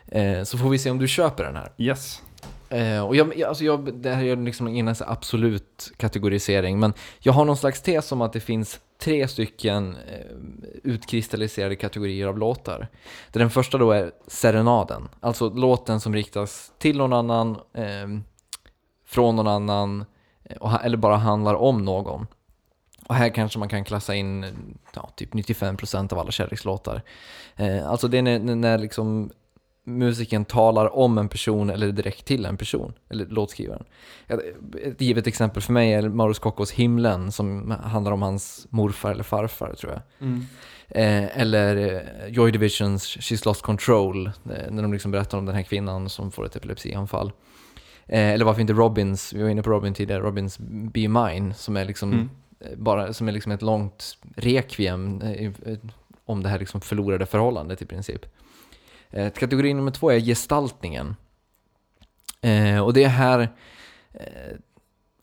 eh, så får vi se om du köper den här. Yes. Eh, och jag, alltså jag, det här är liksom ingen absolut kategorisering, men jag har någon slags tes om att det finns tre stycken eh, utkristalliserade kategorier av låtar. Där den första då är serenaden, alltså låten som riktas till någon annan, eh, från någon annan, eh, och, eller bara handlar om någon. Och här kanske man kan klassa in ja, typ 95% av alla kärlekslåtar. Eh, alltså det är när- när liksom musiken talar om en person eller direkt till en person, eller låtskrivaren. Ett ett givet exempel för mig är Mauro Scoccos Himlen som handlar om hans morfar eller farfar tror jag. Eh, eller eh, Joy Divisions She's Lost Control, eh, när de liksom berättar om den här kvinnan som får ett epilepsianfall. Eh, eller varför inte Robins, vi var inne på Robin tidigare, Robins Be Mine, som är liksom Mm. eh, bara, som är liksom ett långt rekviem eh, om det här liksom förlorade förhållandet i princip. Eh, kategori nummer två är gestaltningen. Eh, och det är här, eh,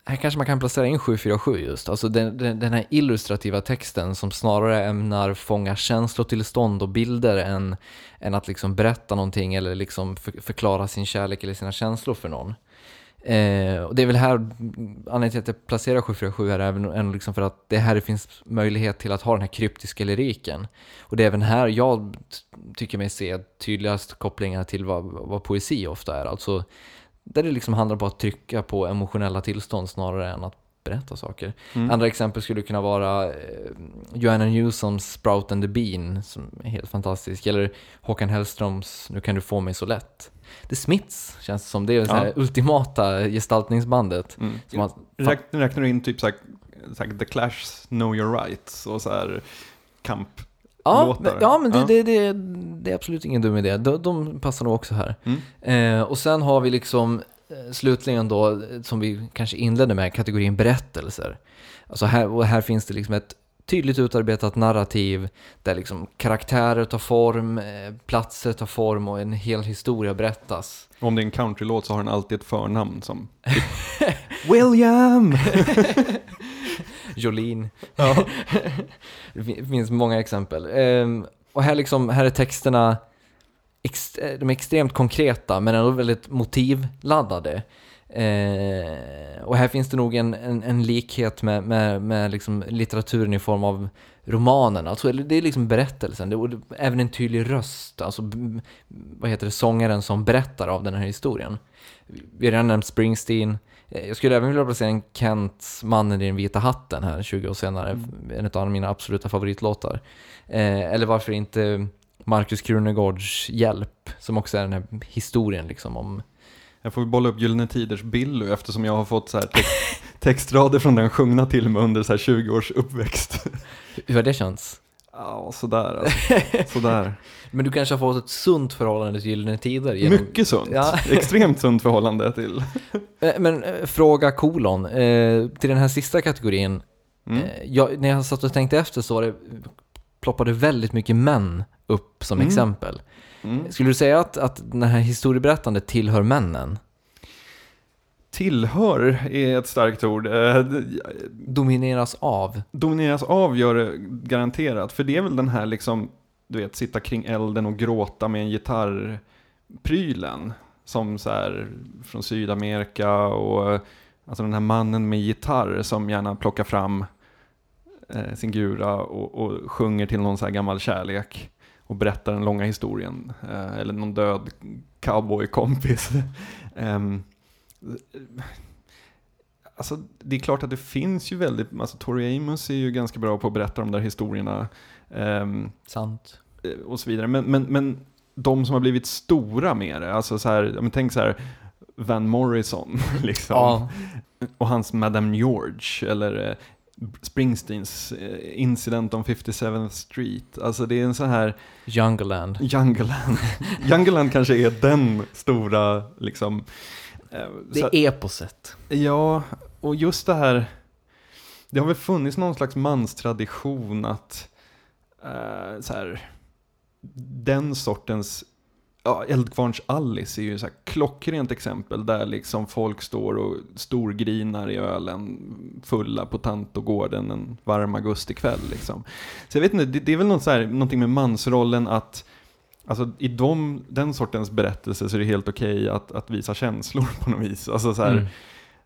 här kanske man kan placera in 747 just, alltså den, den, den här illustrativa texten som snarare ämnar fånga känslotillstånd och bilder än, än att liksom berätta någonting eller liksom för, förklara sin kärlek eller sina känslor för någon. Eh, och det är väl här, anledningen till att jag placerar 747 här är även även liksom för att det är här det finns möjlighet till att ha den här kryptiska lyriken. Och det är även här jag tycker mig se tydligast kopplingar till vad, vad poesi ofta är. Alltså där det liksom handlar om att trycka på emotionella tillstånd snarare än att berätta saker. Mm. Andra exempel skulle kunna vara eh, Joanna Newsoms Sprout and the Bean som är helt fantastisk. Eller Håkan Hellströms Nu kan du få mig så lätt. The Smiths känns som. Det är så här Ja. ultimata gestaltningsbandet. Mm. Som har, Räk, räknar du in typ såhär, såhär The Clash's Know Your Rights och så här kamp? ja, men, ja, men det, Ja. Det, det, det är absolut ingen dum idé. De, de passar nog också här. Mm. Eh, och sen har vi liksom slutligen då, eh, som vi kanske inledde med, kategorin berättelser. Alltså här, här finns det liksom ett tydligt utarbetat narrativ där liksom karaktärer tar form, eh, platser tar form och en hel historia berättas. Om det är en countrylåt så har den alltid ett förnamn som William! Jolene. Ja. det fin- finns många exempel. Ehm, och här, liksom, här är texterna ex, eh, de är extremt konkreta men ändå väldigt motivladdade. Eh, och här finns det nog en, en, en likhet med, med, med liksom litteraturen i form av romanen. Alltså, det är liksom berättelsen, det, och även en tydlig röst. Alltså, vad heter det, sångaren som berättar av den här historien. Vi har redan nämnt Springsteen. Eh, Jag skulle även vilja placera en Kents Mannen i den vita hatten här 20 år senare. En av mina absoluta favoritlåtar. Eh, eller varför inte Markus Krunegårds Hjälp, som också är den här historien liksom om... Jag får bolla upp Gyllene Tiders Billy eftersom jag har fått så här text, textrader från den sjungna till mig under så här 20 års uppväxt. Hur har det känts? Ja, sådär alltså. Sådär. Men du kanske har fått ett sunt förhållande till Gyllene Tider? genom- Mycket sunt. Ja. Extremt sunt förhållande till. Eh, Men eh, fråga kolon, eh, till den här sista kategorin. Mm. Jag, när jag satt och tänkte efter så var det, ploppade väldigt mycket män upp som Mm. exempel. Mm. Skulle du säga att, att den här historieberättandet tillhör männen? Tillhör är ett starkt ord. Eh, det- Domineras av? Domineras av gör det garanterat. För det är väl den här liksom, du vet, sitta kring elden och gråta med en gitarrprylen. Som så här från Sydamerika och alltså den här mannen med gitarr som gärna plockar fram eh, sin gura och, och sjunger till någon så här gammal kärlek. Och berättar den långa historien. Eh, eller någon död cowboykompis. Ehm, Alltså det är klart att det finns ju väldigt, alltså Tori Amos är ju ganska bra på att berätta de där historierna ehm, Sant. eh, och så vidare. Men, men, men de som har blivit stora med det, alltså så här, men tänk så här Van Morrison liksom. Ja, Och hans Madame George eller eh, Springsteens eh, Incident on 57th Street. Alltså det är en sån här Jungleland. Jungleland. Jungleland kanske är den stora liksom. eh, Det är eposet. Ja, och just det här. Det har väl funnits någon slags manstradition att eh, så här, den sortens Ja, Eldkvarns Alice är ju så här klockrent exempel där liksom folk står och storgrinar i ölen fulla på Tantogården en varm augustikväll liksom. Så jag vet inte, det, det är väl något så här, någonting med mansrollen att Alltså i de, den sortens berättelser så är det helt okej att, att visa känslor på något vis. Alltså så här, Mm.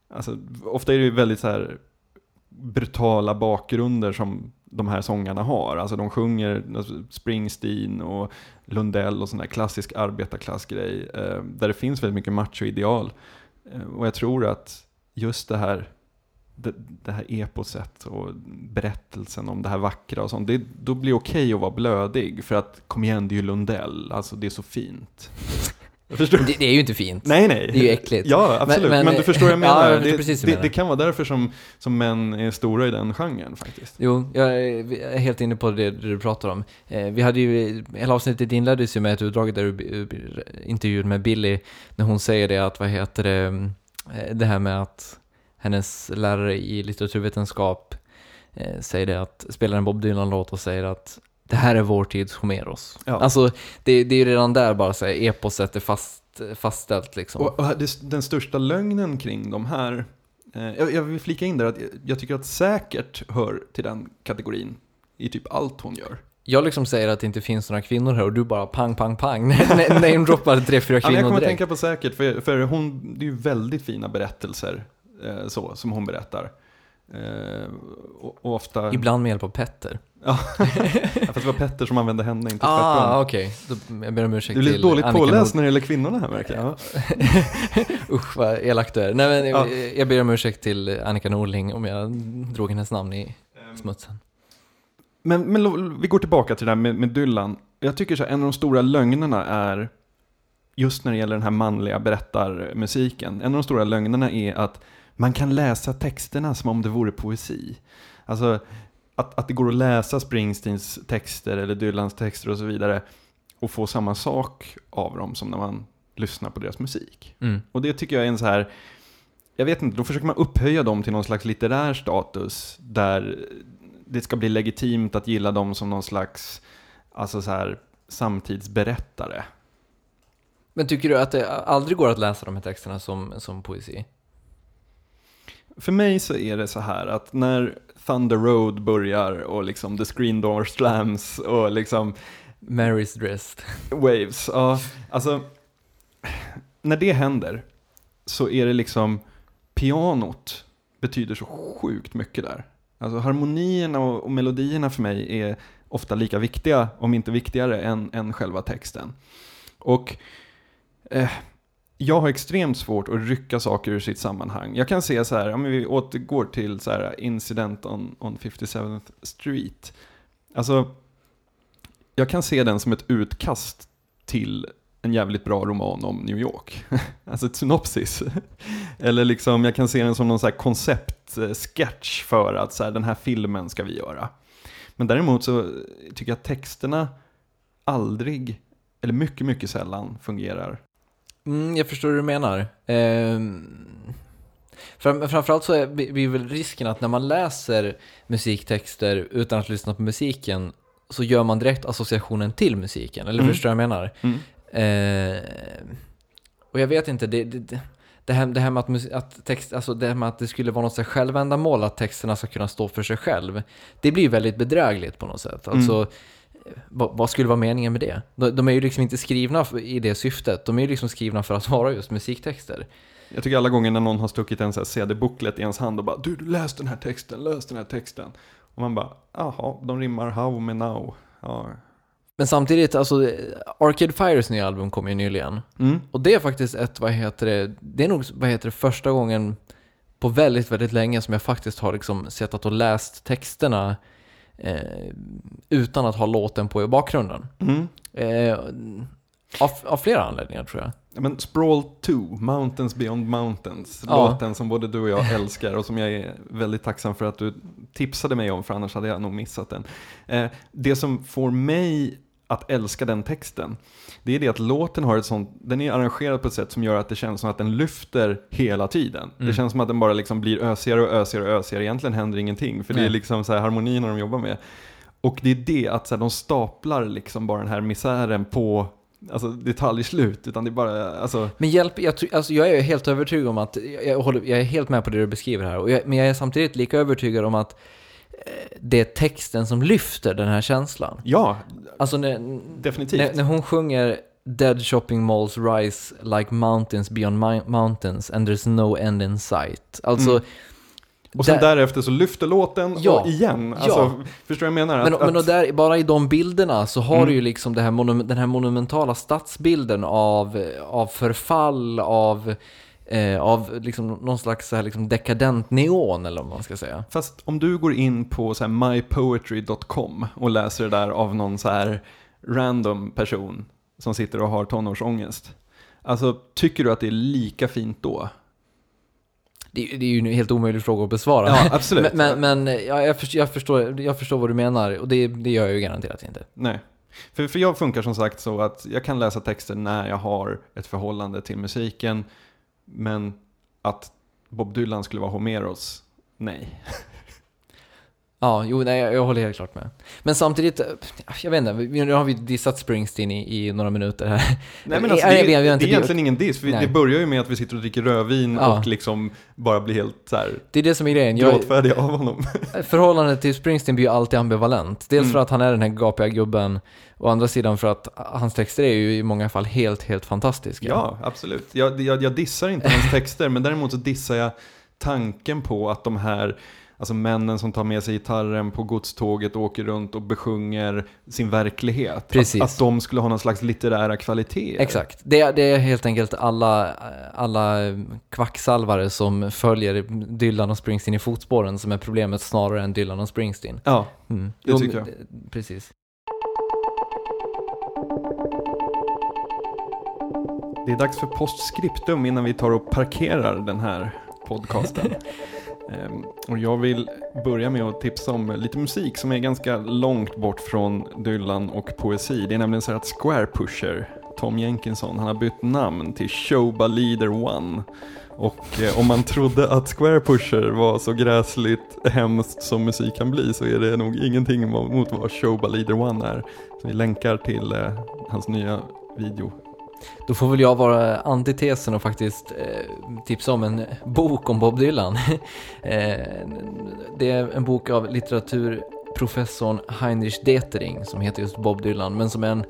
Alltså, ofta är det ju väldigt så här brutala bakgrunder som de här sångarna har. Alltså de sjunger alltså, Springsteen och Lundell och sån där klassisk arbetarklassgrej. Eh, där det finns väldigt mycket machoideal. Eh, och jag tror att just det här det, det här eposet och berättelsen om det här vackra och sånt. Det, då blir det okej att vara blödig för att kom igen, det är ju Lundell, alltså det är så fint. Det, det är ju inte fint. Nej, nej. Det är ju äckligt. Ja, absolut. Men, men- du förstår vad jag Ja, menar. jag förstår det, det, det kan vara därför som, som män är stora i den genren faktiskt. Jo, jag är helt inne på det du pratar om. Eh, Vi hade ju, hela avsnittet inleddes ju med ett utdrag där du intervjun med Billy, när hon säger det att, vad heter det, eh, det här med att hennes lärare i litteraturvetenskap eh, säger det att, spelar en Bob Dylan-låt och säger att det här är vår tids Homeros. Ja. Alltså, det, det är ju redan där bara så här, eposet är fast, fastställt liksom. Och, och det, den största lögnen kring de här, eh, jag, jag vill flika in där att jag, tycker att säkert hör till den kategorin i typ allt hon gör. Jag liksom säger att det inte finns några kvinnor här och du bara pang, pang, pang. Namedroppar tre, fyra Ja, kvinnor jag kommer direkt. tänka på säkert, för, för hon, det är ju väldigt fina berättelser eh, så, som hon berättar. Eh, och, och ofta... Ibland med hjälp av Petter. Ja, fast det var Petter som använde henne, inte. Ah, okej. Då- Jag ber om ursäkt Du blir dåligt Annika påläst när det gäller kvinnorna här märker jag. Usch vad elakt du är. Nej men Ja. jag- ber om ursäkt till Annika Norling om jag drog hennes namn i smutsen. Men, men vi går tillbaka till det här med, med Dylan. Jag tycker så här, en av de stora lögnerna är, just när det gäller den här manliga berättarmusiken, en av de stora lögnerna är att man kan läsa texterna som om det vore poesi. Alltså, att, att det går att läsa Springsteens texter eller Dylans texter och så vidare och få samma sak av dem som när man lyssnar på deras musik. Mm. Och det tycker jag är en så här, jag vet inte, då försöker man upphöja dem till någon slags litterär status där det ska bli legitimt att gilla dem som någon slags, alltså så här, samtidsberättare. Men tycker du att det aldrig går att läsa de här texterna som, som poesi? För mig så är det så här att när Thunder Road börjar och liksom The Screen Door Slams och liksom Mary's Dressed. Waves, ja, alltså när det händer så är det liksom pianot betyder så sjukt mycket där. Alltså harmonierna och, och melodierna för mig är ofta lika viktiga, om inte viktigare, än, än själva texten. Och eh, jag har extremt svårt att rycka saker ur sitt sammanhang. Jag kan se så här, om vi återgår till så här Incident on, on 57th Street. Alltså, jag kan se den som ett utkast till en jävligt bra roman om New York. alltså ett synopsis. Eller liksom, jag kan se den som någon så här konceptsketch för att så här, den här filmen ska vi göra. Men däremot så tycker jag att texterna aldrig, eller mycket, mycket sällan fungerar. Mm, jag förstår hur du menar. Ehm, fram, framförallt så är, blir väl risken att när man läser musiktexter utan att lyssna på musiken så gör man direkt associationen till musiken, eller Mm. förstår du vad jag menar? Mm. Eh, och jag vet inte, det, det, det, här, det här med att, att text, alltså det här med att det skulle vara något självändamål att texterna ska kunna stå för sig själv, det blir väldigt bedrägligt på något sätt. Mm. Alltså, vad, vad skulle vara meningen med det? De, de är ju liksom inte skrivna i det syftet, de är ju liksom skrivna för att vara just musiktexter. Jag tycker alla gånger när någon har stuckit en CD-booklet i ens hand och bara du, läs den här texten, läs den här texten. Och man bara, jaha, de rimmar how med now. Ja. Men samtidigt, alltså Arcade Fires nya album kom ju nyligen. Mm. Och det är faktiskt ett, vad heter det, det är nog, vad heter det, första gången på väldigt, väldigt länge som jag faktiskt har liksom suttit och läst texterna eh, utan att ha låten på i bakgrunden. Mm. Eh, av, av flera anledningar tror jag. Ja, Men Sprawl 2, Mountains Beyond Mountains, Ja. låten som både du och jag älskar och som jag är väldigt tacksam för att du tipsade mig om, för annars hade jag nog missat den. Eh, det som får mig att älska den texten, det är det att låten har ett sånt, den är arrangerad på ett sätt som gör att det känns som att den lyfter hela tiden. Mm. Det känns som att den bara liksom blir ösigare och ösigare och ösigare, egentligen händer ingenting, för det är Nej. liksom så här harmonierna de jobbar med. Och det är det att så här, de staplar liksom bara den här misären på alltså, detaljslut, utan det är bara, alltså, Men hjälp, jag, alltså jag är helt övertygad om att, jag, håller, jag är helt med på det du beskriver här, och jag, men jag är samtidigt lika övertygad om att det är texten som lyfter den här känslan. ja, Alltså när, definitivt. när, när hon sjunger Dead shopping malls rise like mountains beyond mountains and there's no end in sight. Alltså, Mm. Och sen där- därefter så lyfter låten Ja. och igen. Ja. Alltså, Förstår du vad jag menar? men, Att- men och där, bara i de bilderna så har Mm. du ju liksom det här den här monumentala stadsbilden av, av förfall, av eh, av liksom någon slags så här, liksom dekadent neon eller vad man ska säga. Fast om du går in på så mypoetry.com och läser det där av någon så här random person som sitter och har tonårsångest. Alltså, tycker du att det är lika fint då? Det, det är ju en helt omöjlig fråga att besvara. Ja, absolut. men men, men ja, jag, förstår, jag, förstår, jag förstår vad du menar och det, det gör jag ju garanterat inte. Nej. För, för jag funkar som sagt så att jag kan läsa texter när jag har ett förhållande till musiken. Men att Bob Dylan skulle vara Homeros, nej. Ja, jo, nej, jag, jag håller helt klart med. Men samtidigt, eh, jag vet inte, vi- nu har vi dissat Springsteen i, i några minuter här. Nej men alltså, det, vi har- vi har det är egentligen ingen diss, för det börjar ju med att vi sitter och dricker rödvin Ja. och liksom bara blir helt så här Det är det som är grejen. Jag, gråtfärdiga av honom. förhållandet till Springsteen blir ju alltid ambivalent. Dels Mm. för att han är den här gapiga gubben, och å andra sidan för att hans texter är ju i många fall helt, helt fantastiska. Ja, absolut. Jag, jag, jag dissar inte hans texter, men däremot så dissar jag tanken på att de här Alltså männen som tar med sig gitarren på godståget och åker runt och besjunger sin verklighet. Precis. Att, att de skulle ha någon slags litterära kvaliteter. Exakt. Det, är- det är helt enkelt alla, alla kvacksalvare som följer Dylan och Springsteen i fotspåren som är problemet snarare än Dylan och Springsteen. Ja, Mm. Det Jo, tycker jag. Precis. det är dags för postscriptum innan vi tar och parkerar den här podcasten. Ehm, och jag vill börja med att tipsa om lite musik som är ganska långt bort från Dylan och poesi. Det är nämligen så här att Square Pusher, Tom Jenkinson, han har bytt namn till Shoba Leader One. Och eh, om man trodde att Square Pusher var så gräsligt hemskt som musik kan bli så är det nog ingenting mot vad Shoba Leader One är. Så vi länkar till eh, hans nya video då får väl jag vara antitesen och faktiskt eh, tipsa om en bok om Bob Dylan. eh, det är en bok av litteraturprofessorn Heinrich Detering som heter just Bob Dylan, men som är en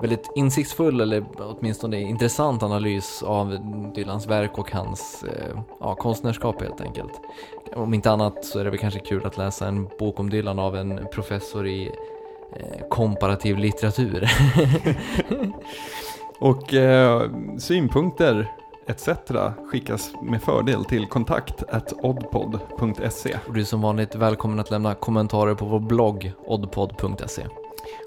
väldigt insiktsfull eller åtminstone intressant analys av Dylans verk och hans eh, ja, konstnärskap helt enkelt. Om inte annat så är det väl kanske kul att läsa en bok om Dylan av en professor i eh, komparativ litteratur. Och eh, synpunkter etc. skickas med fördel till kontakt oddpod.se. Och du är som vanligt välkommen att lämna kommentarer på vår blogg oddpod.se.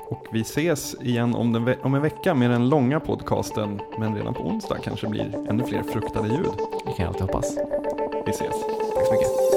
Och vi ses igen om, den om en vecka med den långa podcasten, men redan på onsdag kanske blir ännu fler fruktade ljud. Vi kan alltid hoppas. Vi ses. Tack så mycket.